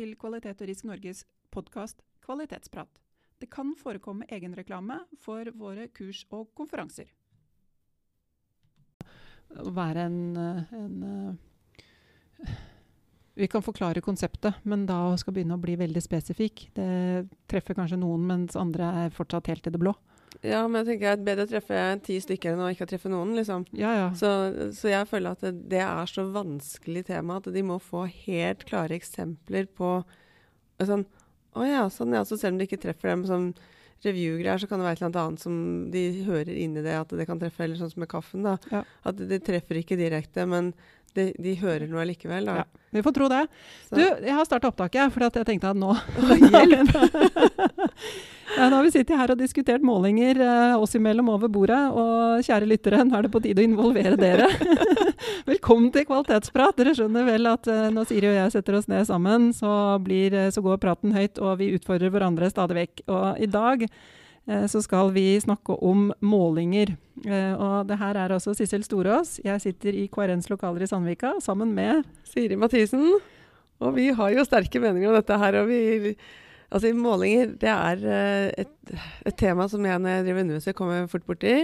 Til Kvalitet og Risk Norges podkast Kvalitetsprat. Det kan forekomme egenreklame for våre kurs og konferanser. Å være en, eh, en eh, Vi kan forklare konseptet, men da skal begynne å bli veldig spesifikk. Det treffer kanskje noen, mens andre er fortsatt helt i det blå. Ja, men jeg tenker at bedre å treffe ti stykker enn å ikke treffe noen, liksom. Ja, ja. Så, så jeg føler at det, det, er så vanskelig tema at de må få helt klare eksempler på sånn Å ja, sånn ja. Så selv om de ikke treffer dem som review-greier, så kan det være et annet som de hører inn i det, at det kan treffe, eller sånn som med kaffen, da. Ja. At det treffer ikke direkte, men de, de hører noe likevel, da. Ja, vi får tro det. Så- Du, jeg har starta opptaket, for jeg tenkte at nå Hjelp! Nå har vi sittet her og diskutert målinger eh, oss imellom over bordet. Og kjære lyttere, nå er det på tide å involvere dere. Velkommen til Kvalitetsprat. Dere skjønner vel at eh, når Siri og jeg setter oss ned sammen, så, blir, eh, så går praten høyt, og vi utfordrer hverandre stadig vekk. Og i dag så skal vi snakke om målinger. Og det her er altså Sissel Storås. Jeg sitter i KRNs lokaler i Sandvika sammen med Siri Mathisen. Og vi har jo sterke meninger om dette her. og vi... Altså Målinger det er eh, et, et tema som jeg når jeg driver undervisning kommer fort borti.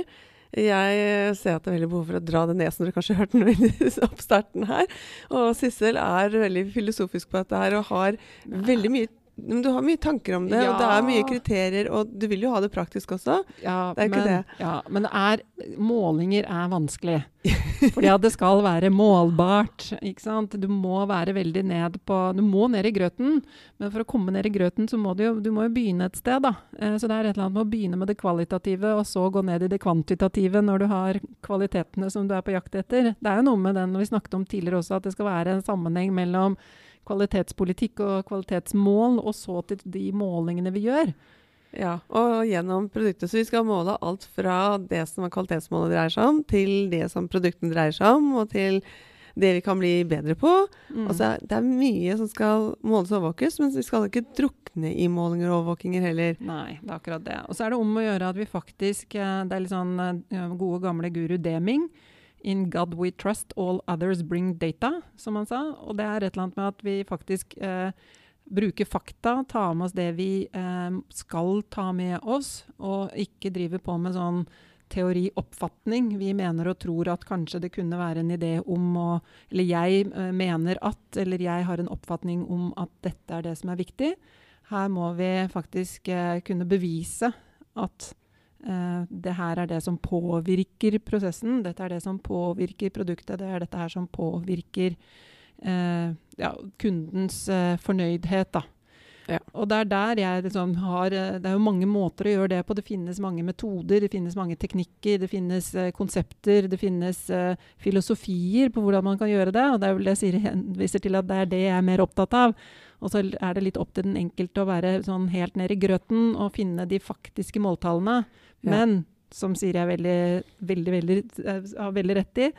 Jeg eh, ser at det er veldig behov for å dra det ned, som dere kanskje hørte nå i oppstarten her. Og Sissel er veldig filosofisk på dette her og har veldig mye men du har mye tanker om det, og det er mye kriterier, og du vil jo ha det praktisk også. Ja, Det er ikke men, det. Ja, men det er, målinger er vanskelig. Fordi at det skal være målbart. ikke sant? Du må være veldig ned på Du må ned i grøten, men for å komme ned i grøten, så må du jo, du må jo begynne et sted. da. Eh, Så det er et eller annet med å begynne med det kvalitative, og så gå ned i det kvantitative når du har kvalitetene som du er på jakt etter. Det er jo noe med den vi snakket om tidligere også, at det skal være en sammenheng mellom kvalitetspolitikk og kvalitetsmål, og så til de målingene vi gjør. Ja, og gjennom produktet. Så vi skal måle alt fra det som kvalitetsmålet dreier seg om, til det som produktene dreier seg om, og til det vi kan bli bedre på. Mm. Altså, det er mye som skal måles og overvåkes, men vi skal ikke drukne i målinger og overvåkinger heller. Nei, det er akkurat det. Og så er det om å gjøre at vi faktisk eh, Det er litt sånn eh, gode, gamle guru Deming. In God we trust, all others bring data, som han sa. Og det er et eller annet med at vi faktisk eh, bruker fakta, tar med oss det vi eh, skal ta med oss, og ikke driver på med sånn teorioppfatning. Vi mener og tror at kanskje det kunne være en idé om å Eller jeg eh, mener at, eller jeg har en oppfatning om at dette er det som er viktig. Her må vi faktisk eh, kunne bevise at det her er det som påvirker prosessen. Dette er det som påvirker produktet. Det er dette her som påvirker eh, ja, kundens eh, fornøydhet. Da. Ja. Og det er der jeg liksom har eh, Det er jo mange måter å gjøre det på. Det finnes mange metoder, det finnes mange teknikker, det finnes uh, konsepter, det finnes uh, filosofier på hvordan man kan gjøre det. Og det er vel det Siri henviser til at det er det jeg er mer opptatt av. Og så er det litt opp til den enkelte å være sånn helt ned i grøten og finne de faktiske måltallene. Ja. Men som Siri er veldig, veldig, veldig, har veldig rett i,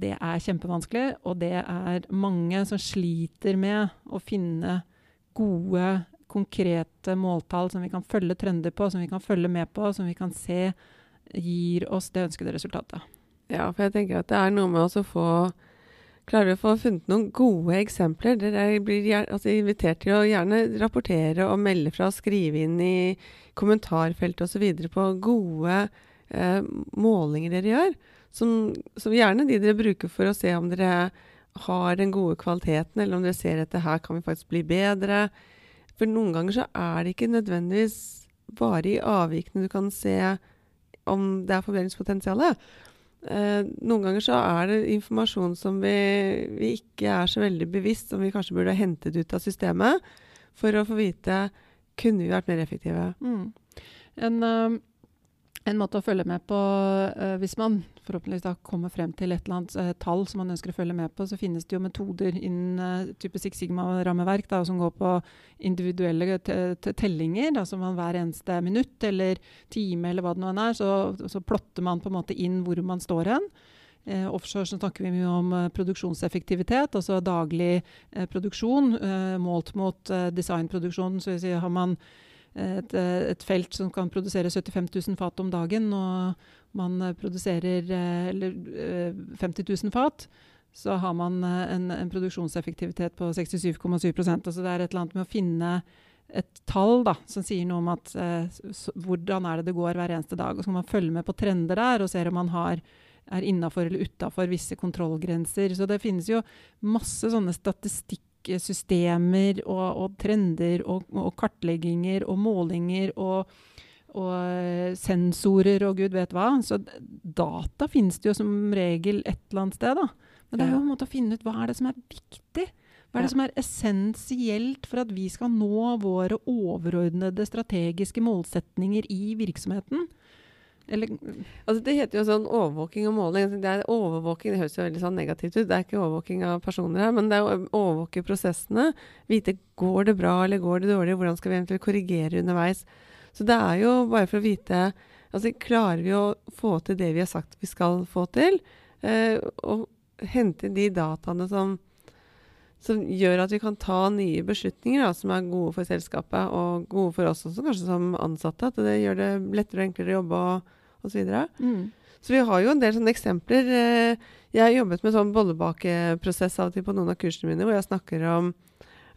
det er kjempevanskelig. Og det er mange som sliter med å finne gode, konkrete måltall som vi kan følge trender på, som vi kan følge med på, som vi kan se gir oss det ønskede resultatet. Ja, for jeg tenker at det er noe med å få Klarer vi å få funnet noen gode eksempler? Dere blir altså, invitert til å gjerne rapportere og melde fra skrive inn i kommentarfeltet osv. på gode eh, målinger dere gjør. Som, som gjerne de dere bruker for å se om dere har den gode kvaliteten, eller om dere ser det her kan vi faktisk bli bedre. For noen ganger så er det ikke nødvendigvis bare i avvikene du kan se om det er forbedringspotensial. Eh, noen ganger så er det informasjon som vi, vi ikke er så veldig bevisst, som vi kanskje burde ha hentet ut av systemet for å få vite kunne vi vært mer effektive. Mm. En, eh, en måte å følge med på eh, Hvis man forhåpentligvis da kommer frem til et eller annet eh, tall som man ønsker å følge med på, så finnes det jo metoder innen eh, type Six Sigma-rammeverk som går på individuelle te te tellinger. som man hver eneste minutt eller time eller hva det nå er, så, så plotter man på en måte inn hvor man står hen. Eh, offshore så snakker vi mye om eh, produksjonseffektivitet, altså daglig eh, produksjon eh, målt mot eh, designproduksjon. Så vil si, har man et, eh, et felt som kan produsere 75 000 fat om dagen, og man eh, produserer eh, eller, eh, 50 000 fat, så har man en, en produksjonseffektivitet på 67,7% altså Det er et eller annet med å finne et tall da, som sier noe om at, så, hvordan er det det går hver eneste dag. Og Så kan man følge med på trender der og ser om man har, er innafor eller utafor visse kontrollgrenser. Så det finnes jo masse sånne statistikksystemer og, og trender og, og, kartlegginger og målinger og, og eh, sensorer og gud vet hva. Så data finnes det jo som regel et eller annet sted. da. Men det er jo en måte å finne ut hva er det som er viktig. Hva er det som er essensielt for at vi skal nå våre overordnede strategiske målsetninger i virksomheten? Eller, altså det heter jo sånn overvåking og måling. Det er overvåking, det høres jo veldig sånn negativt ut. Det er ikke overvåking av personer her, men det er å overvåke prosessene. Vite går det bra eller går det dårlig, hvordan skal vi eventuelt korrigere underveis. Så det er jo bare for å vite altså Klarer vi å få til det vi har sagt vi skal få til? Eh, og hente de dataene som, som, gjør at vi kan ta nye beslutninger da, som er gode for selskapet og gode for oss også, kanskje som ansatte. At det gjør det lettere og enklere å jobbe og osv. Så, mm. så vi har jo en del sånne eksempler. Eh, jeg har jobbet med sånn bollebakeprosess av og til på noen av kursene mine, hvor jeg snakker om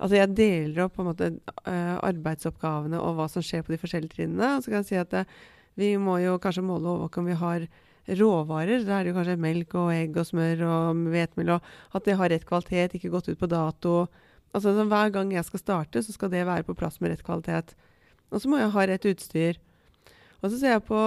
Altså jeg deler opp på en måte uh, arbeidsoppgavene og hva som skjer på de forskjellige trinnene. Og så kan jeg si at uh, vi må jo kanskje måle og overvåke om vi har råvarer. Da er det jo kanskje melk og egg og smør og hvetemel. Og at det har rett kvalitet, ikke gått ut på dato. Altså så Hver gang jeg skal starte, så skal det være på plass med rett kvalitet. Og så må jeg ha rett utstyr. Og så ser jeg på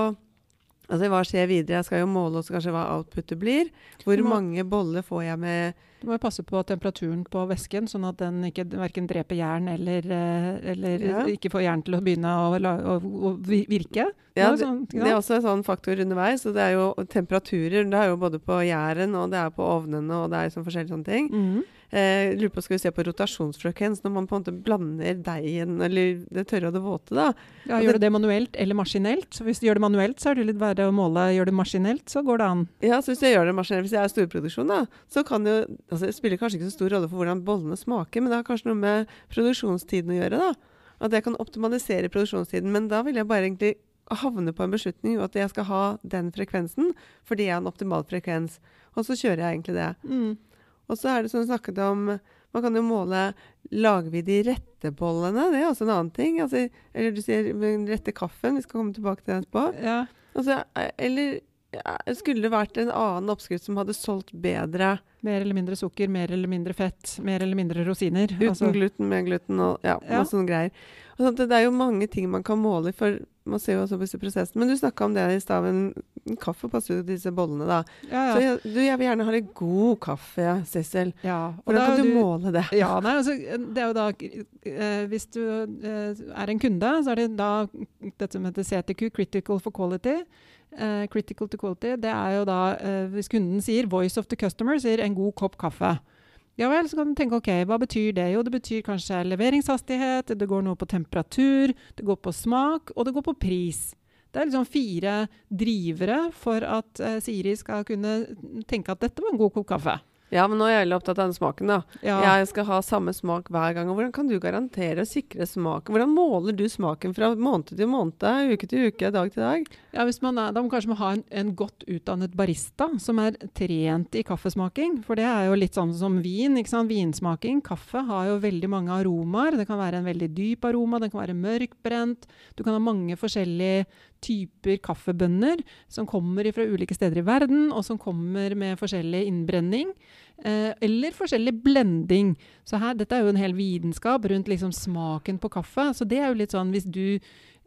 altså hva skjer videre. Jeg skal jo måle også kanskje hva outputet blir. Hvor må, mange boller får jeg med Du må jo passe på temperaturen på væsken, sånn at den ikke verken dreper jern eller, eh, eller ja. ikke får jern til å begynne å, å, å virke. Ja, det, sånn, det, er også en sånn faktor underveis. og det er jo temperaturer. Det er jo både på gjæren og det er på ovnene og det er sånn forskjellige sånne ting. Mm. Eh, lurer på, Skal vi se på rotasjonsfrekvens når man på en måte blander deigen eller det tørre og det våte? da? Ja, Gjør du det manuelt eller maskinelt? Så Hvis du gjør det manuelt, så er det litt verre å måle. Gjør du det maskinelt, så går det an. Ja, så hvis jeg gjør det maskinelt, hvis jeg er storproduksjon, da, så kan jo altså Det spiller kanskje ikke så stor rolle for hvordan bollene smaker, men det har kanskje noe med produksjonstiden å gjøre. da. At jeg kan optimalisere produksjonstiden. Men da vil jeg bare egentlig havne på en beslutning at jeg skal ha den frekvensen fordi jeg har en optimal frekvens. Og så kjører jeg egentlig det. Mm. Og så er det som du snakket om Man kan jo måle Lager vi de rette bollene? Det er også en annen ting. Altså, eller du sier den rette kaffen. Vi skal komme tilbake til det etterpå. Ja. Altså, eller skulle det vært en annen oppskrift som hadde solgt bedre? Mer eller mindre sukker, mer eller mindre fett, mer eller mindre rosiner. Uten altså. gluten, med gluten og ja, ja. masse sånne greier. Og sånt, det er jo mange ting man kan måle for man ser jo også på disse prosessene. Men du snakka om det i stad. Kaffe passer jo til disse bollene, da. Ja, ja. Så jeg, du, jeg vil gjerne ha litt god kaffe, Sissel. Ja, Hvordan kan du, du, måle det? Ja, nei, altså, det er jo da eh, Hvis du eh, er en kunde, så er det da dette som heter CTQ, Critical for Quality. Eh, critical to quality, det er jo da uh, Hvis kunden sier 'voice of the customer', sier 'en god kopp kaffe'. Ja vel, så kan du tenke ok, hva betyr det? Jo, det betyr kanskje leveringshastighet, det går noe på temperatur, det går på smak, og det går på pris. Det er liksom fire drivere for at uh, Siri skal kunne tenke at dette var en god kopp kaffe. Ja, men nå er jeg veldig opptatt av den smaken, da. Ja. Jeg skal ha samme smak hver gang. og Hvordan kan du garantere og sikre smaken? Hvordan måler du smaken fra måned til måned, uke til uke, dag til dag? Ja, hvis man er, Da må kanskje man ha en, en, godt utdannet barista som er trent i kaffesmaking. For det er jo litt sånn som vin. ikke sant? Vinsmaking. Kaffe har jo veldig mange aromaer. Det kan være en veldig dyp aroma, den kan være mørkbrent. Du kan ha mange forskjellige typer kaffebønner som kommer fra ulike steder i verden, og som kommer med forskjellig innbrenning. Eh, eller forskjellig blending. Så her, Dette er jo en hel vitenskap rundt liksom smaken på kaffe. Så det er jo litt sånn hvis du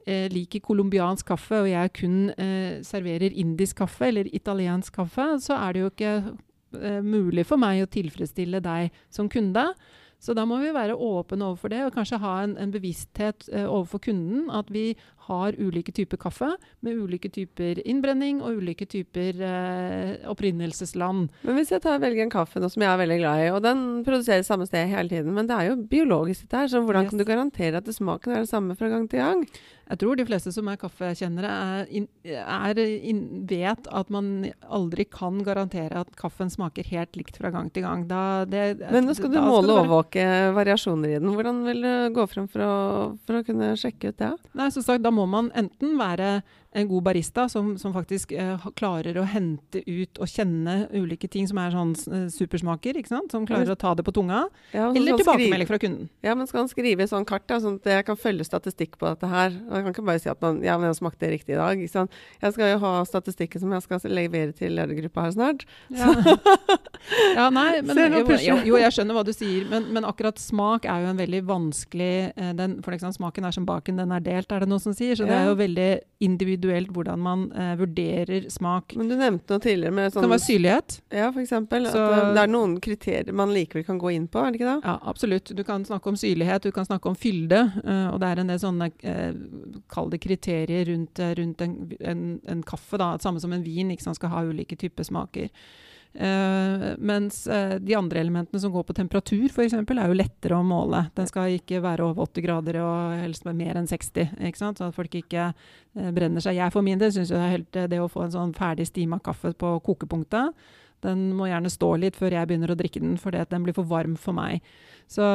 eh, liker colombiansk kaffe, og jeg kun eh, serverer indisk kaffe eller italiensk kaffe, så er det jo ikke eh, mulig for meg å tilfredsstille deg som kunde. Så da må vi være åpne overfor det, og kanskje ha en, en bevissthet eh, overfor kunden. At vi har ulike typer kaffe med ulike typer innbrenning og ulike typer eh, opprinnelsesland. Men hvis jeg tar, velger en kaffe nå som jeg er veldig glad i, og den produseres samme sted hele tiden, men det er jo biologisk dette her, så hvordan yes. kan du garantere at smaken er det samme fra gang til gang? Jeg tror de fleste som er kaffekjennere, er, er in, vet at man aldri kan garantere at kaffen smaker helt likt fra gang til gang. Da, det, Men nå skal du måle og overvåke variasjoner i den. Hvordan vil du gå frem for å, for å kunne sjekke ut det? Nei, som sagt, Da må man enten være en god barista som, som faktisk eh, klarer å hente ut og kjenne ulike ting som er sånn eh, supersmaker, ikke sant? som klarer å ta det på tunga, Ja, eller tilbakemelding fra kunden. Ja, men skal han skrive sånn kart, da, sånn at jeg kan følge statistikk på dette her? Og Jeg kan ikke bare si at man, ja, men jeg smakte riktig i dag. Ikke sant? Jeg skal jo ha statistikken som jeg skal levere til ledergruppa her snart. Ja, ja nei, men, jo, jo, jeg skjønner hva du sier, men, men akkurat smak er jo en veldig vanskelig eh, den, For eksempel, smaken er som baken, den er delt, er det noen som sier. Så det er jo veldig individuelt hvordan man uh, vurderer smak. Men du nevnte noe tidligere med Det sånn kan være syrlighet. Ja, for eksempel. Så- at eh, det er noen kriterier man likevel kan gå inn på, er det ikke det? Ja, absolutt. Du kan snakke om syrlighet, du kan snakke om fylde. Uh, og det er en del sånne uh, kall det kriterier rundt, rundt en, en, en kaffe. da, Samme som en vin, ikke sant, skal ha ulike typer smaker. Eh, mens uh, de andre elementene som går på temperatur, f.eks., er jo lettere å måle. Den skal ikke være over 80 grader og helst være mer enn 60, ikke sant? så at folk ikke uh, brenner seg. Jeg for min del syns det er helt det å få en sånn ferdig stima kaffe på kokepunktet, den må gjerne stå litt før jeg begynner å drikke den, fordi at den blir for varm for meg. Så,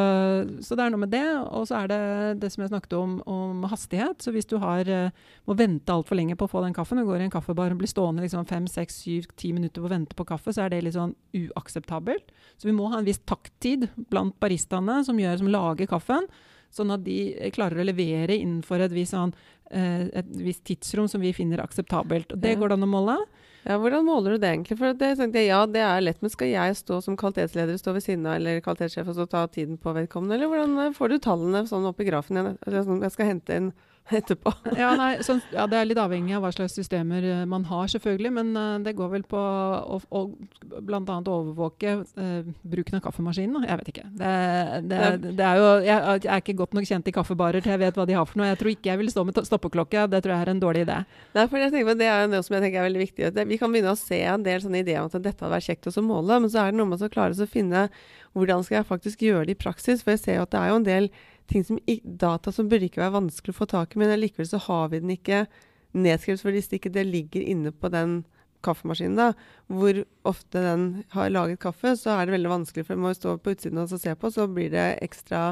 så det er noe med det. Og så er det det som jeg snakket om, om hastighet. Så hvis du har, eh, må vente altfor lenge på å få den kaffen, og går i en kaffebar og blir stående liksom fem, seks, syv, ti minutter på å vente på kaffe, så er det litt sånn uakseptabelt. Så vi må ha en viss takttid blant baristaene som, gjør, som lager kaffen. Sånn at de klarer å levere innenfor et visst sånn, eh, et visst tidsrom som vi finner akseptabelt. Og det går det an å måle. Ja, Hvordan måler du det egentlig? For det, sånn, ja, det er lett, men skal jeg stå som kvalitetsleder stå ved siden av, eller kvalitetssjef og så ta tiden på vedkommende, eller hvordan eh, får du tallene sånn opp i grafen igjen? Sånn jeg skal hente inn etterpå? Ja, nei, så, ja, Det er litt avhengig av hva slags systemer eh, man har, selvfølgelig. Men uh, det går vel på å, å bl.a. overvåke uh, bruken av kaffemaskinen. Jeg vet ikke. Det, det, det er jo, jeg, jeg er ikke godt nok kjent i kaffebarer til jeg vet hva de har for noe. Jeg tror ikke jeg vil stå med stoppeklokke. Det tror jeg er en dårlig idé. Nei, for jeg tenker Det er noe som jeg tenker er veldig viktig. Det, vi kan begynne å se en del sånne ideer om at dette hadde vært kjekt å måle, men så er det noe med å klare å finne hvordan skal jeg faktisk gjøre det i praksis. For jeg ser jo at det er jo en del som i, data som burde ikke være vanskelig å få tak i, men allikevel så har vi den ikke nedskrevet. For hvis ikke det ligger inne på den kaffemaskinen, da, hvor ofte den har laget kaffe, så er det veldig vanskelig, for den må jo stå på utsiden og se på, så blir det ekstra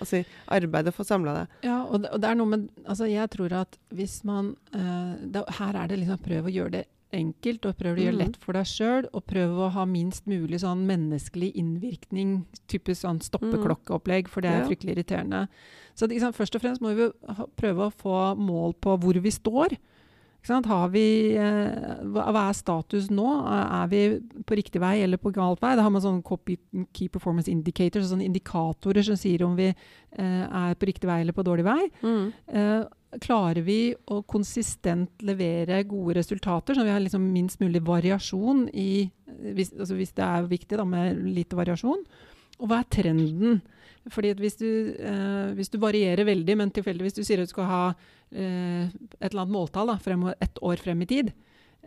altså, arbeid å få samla det. Ja, og det, og det er noe med Altså, jeg tror at hvis man uh, det, Her er det liksom prøv å gjøre det enkelt, og prøv å gjøre Mhm. lett for deg sjøl, og prøv å ha minst mulig sånn menneskelig innvirkning, typisk sånn stoppeklokkeopplegg, for det er fryktelig irriterende. Så det, ikke først og fremst må vi prøve å få mål på hvor vi står. Vi, eh, hva, er status nå? Er er vi på riktig vei eller på galt vei? Da har man sånn copy, Key Performance Indicators, sånne indikatorer som sier om vi eh, er på riktig vei eller på dårlig vei. Eh, klarer vi å konsistent levere gode resultater, sånn at vi har liksom minst mulig variasjon i hvis, altså hvis det er viktig da, med lite variasjon? Og hva er trenden? Fordi hvis du, eh, hvis du varierer veldig, men tilfeldigvis du sier at du skal ha eh, et eller annet måltall da, frem, ett år frem i tid,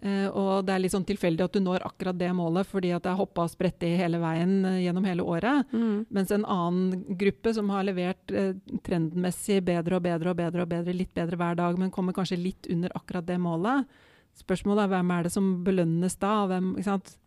eh, og det er litt sånn tilfeldig at du når akkurat det målet fordi at det er hoppa og spredt i hele veien eh, gjennom hele året, Mm. mens en annen gruppe som har levert eh, trendmessig bedre og bedre og bedre, og bedre, litt bedre hver dag, men kommer kanskje litt under akkurat det målet. Spørsmålet er hvem er det som belønnes da? Hvem?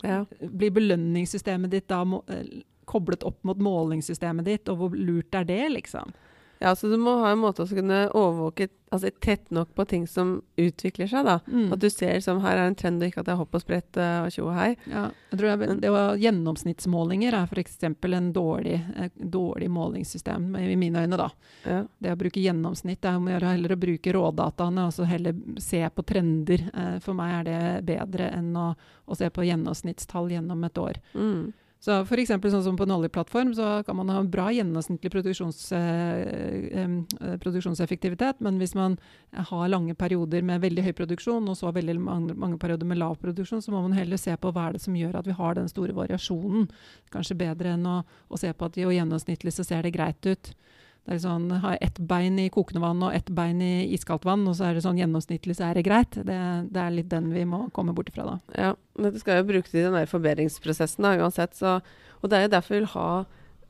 Ja. Blir belønningssystemet ditt da må, eh, koblet opp mot målingssystemet ditt, og hvor lurt er det, liksom? Ja, så du må ha en måte å kunne overvåke altså, tett nok på ting som utvikler seg, da. Mm. At du ser som her er en trend, og ikke at det er hopp og sprett eh, og tjo og hei. Ja, jeg tror det, det var Gjennomsnittsmålinger er f.eks. en dårlig, eh, dårlig målingssystem, i mine øyne. da. Ja. Det å bruke gjennomsnitt det er om å gjøre heller å bruke rådataene og så heller se på trender. Eh, For meg er det bedre enn å, å se på gjennomsnittstall gjennom et år. Mm. Så eksempel sånn som på en oljeplattform så kan man ha en bra gjennomsnittlig produksjons, eh, eh, produksjonseffektivitet, men hvis man har lange perioder med veldig høy produksjon og så veldig mange, mange perioder med lav produksjon, så må man heller se på hva er det som gjør at vi har den store variasjonen. Kanskje bedre enn å, å se på at jo gjennomsnittlig så ser det greit ut. Det er sånn, jeg ett bein i kokende vann og ett bein i iskaldt vann, og så er det sånn gjennomsnittlig så er det greit. Det, det er litt den vi må komme bort ifra da. Ja, dette skal jo brukes i den der forbedringsprosessen da, uansett. Så, og det er jo derfor vi vil ha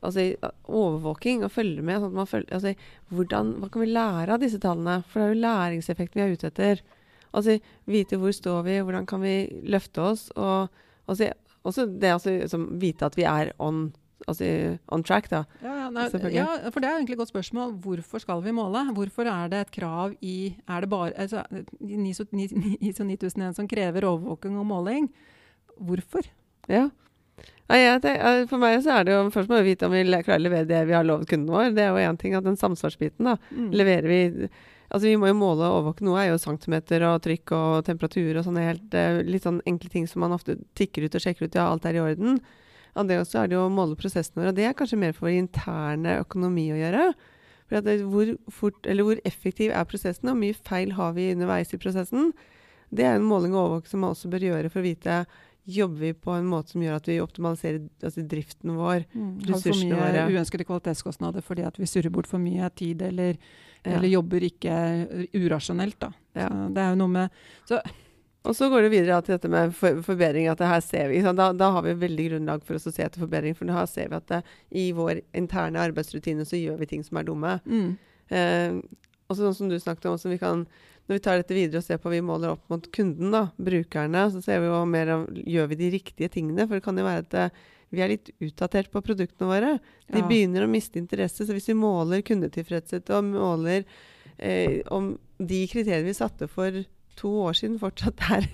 altså, overvåking og følge med. Sånn følger, altså, hvordan, hva kan vi lære av disse tallene? For det er jo læringseffekten vi er ute etter. Altså, vite hvor står vi, hvordan kan vi løfte oss. Og altså, også det altså, som vite at vi er on. Altså, on track, da. Ja, ja, nei, ja, for det er egentlig et godt spørsmål. Hvorfor skal vi måle? Hvorfor er det et krav i Er det bare altså, ISO 9001 som krever overvåking og måling? Hvorfor? Ja. Nei, jeg tenk- eh, for meg så er det jo Først må vi vite om vi klarer å levere det vi har lovet kunden vår. Det er jo én ting. At den samsvarsbiten, da. Mm. Leverer vi Altså vi må jo måle og overvåke. Noe er jo centimeter og trykk og temperatur og sånne helt eh, litt sånn enkle ting som man ofte tikker ut og sjekker ut. Ja, alt er i orden. Av det også er det å måle prosessen vår, og det er kanskje mer for interne økonomi å gjøre. For det, hvor, fort, eller hvor effektiv er prosessen, og hvor mye feil har vi underveis i prosessen. Det er en måling og overvåking som man også bør gjøre for å vite Jobber vi på en måte som gjør at vi optimaliserer altså driften vår? Mm. Har for mye uønskede kvalitetskostnader fordi vi surrer bort for mye tid, eller, Ja. eller jobber ikke urasjonelt. Ja. Så det er jo noe med Og så går det videre til dette med for, forbedring. at det her ser vi, da, da har vi veldig grunnlag for å se etter forbedring. For her ser vi at det, i vår interne arbeidsrutine så gjør vi ting som er dumme. mm. Eh, og sånn som du snakket om, vi kan, når vi tar dette videre og ser på vi måler opp mot kunden, da, brukerne, så ser vi jo mer av gjør vi de riktige tingene. For det kan jo være at eh, vi er litt utdatert på produktene våre. De Ja. begynner å miste interesse. Så hvis vi måler kundetilfredshet og måler eh, om de kriteriene vi satte for to år siden, fortsatt er,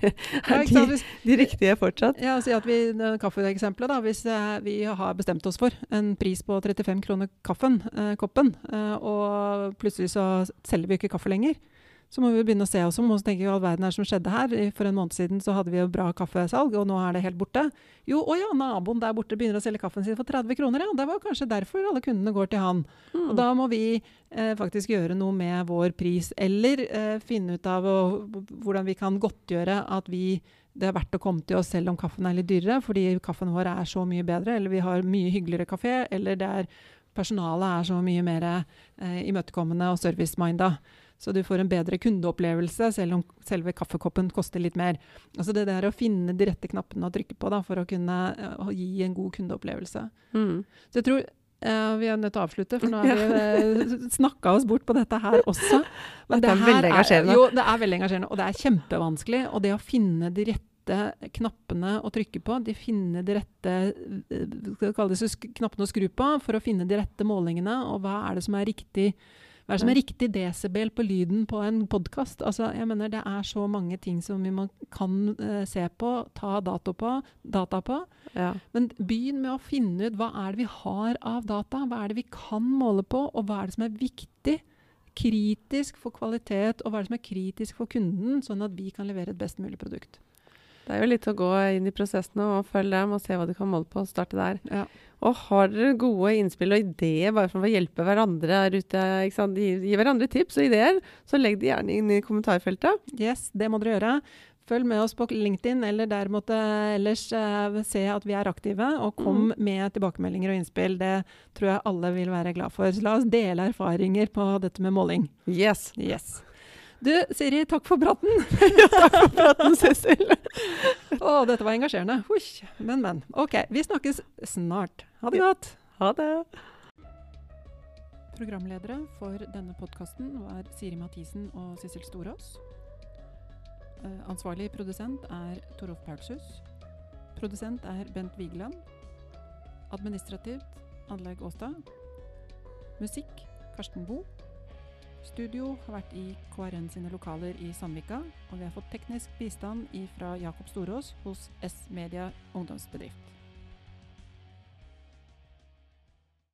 er ja, de, de riktige fortsatt. ja, si at vi, kaffeeksempelet, da, hvis eh, vi har bestemt oss for en pris på 35 kroner kaffen, eh, koppen, eh, og plutselig så selger vi ikke kaffe lenger, så må vi begynne å se oss om og tenke hva all verden er som skjedde her. For en måned siden så hadde vi jo bra kaffesalg, og nå er det helt borte. Jo, å ja, naboen der borte begynner å selge kaffen sin for 30 kroner, ja. Det var kanskje derfor alle kundene går til han. Og da må vi eh, faktisk gjøre noe med vår pris, eller eh, finne ut av og, hvordan vi kan godtgjøre at vi, det er verdt å komme til oss selv om kaffen er litt dyrere, fordi kaffen vår er så mye bedre, eller vi har mye hyggeligere kafé, eller det er, personalet er så mye mer eh, imøtekommende og service-minda. Så du får en bedre kundeopplevelse, selv om selve kaffekoppen koster litt mer. Altså det der å finne de rette knappene å trykke på da, for å kunne å gi en god kundeopplevelse. Mm. Så jeg tror uh, vi er nødt til å avslutte, for nå har vi uh, snakka oss bort på dette her også. Men Dette er veldig engasjerende. jo, det er veldig engasjerende, og det er kjempevanskelig. Og det å finne de rette knappene å trykke på, de finne de rette eh, skal det så knappene å skru på, for å finne de rette målingene, og hva er det som er riktig hva er det som er riktig desibel på lyden på en podkast? Altså, jeg mener, det er så mange ting som vi kan uh, se på, ta dato på, data på. Ja. Men begynn med å finne ut hva er det vi har av data. Hva er det vi kan måle på, og hva er det som er viktig, kritisk for kvalitet, og hva er det som er kritisk for kunden, sånn at vi kan levere et best mulig produkt. Det er jo litt å gå inn i prosessene og følge dem og se hva du kan måle på. og Starte der. Ja. Og har dere gode innspill og ideer bare for å hjelpe hverandre der ute? Gi, gi hverandre tips og ideer, så legg det gjerne inn i kommentarfeltet. Yes, det må dere gjøre. Følg med oss på LinkedIn, eller der måtte ellers eh, se at vi er aktive. Og kom med tilbakemeldinger og innspill. Det tror jeg alle vil være glad for. Så la oss dele erfaringer på dette med måling. Yes! Yes. Du, Siri, takk for praten. Praten, Cecil. Å, dette var engasjerende. Husk. Men, men. OK, vi snakkes snart. Ha det godt. Ha det. Programledere for denne podkasten var Siri Mathisen og Sissel Storås. Eh, ansvarlig produsent er Torolf Paulshus. Produsent er Bent Vigeland. Administrativt Anlegg Åstad. Musikk Karsten Boe. Studio har vært i KRN sine lokaler i Sandvika, og vi har fått teknisk bistand fra Jakob Storås hos S Media ungdomsbedrift.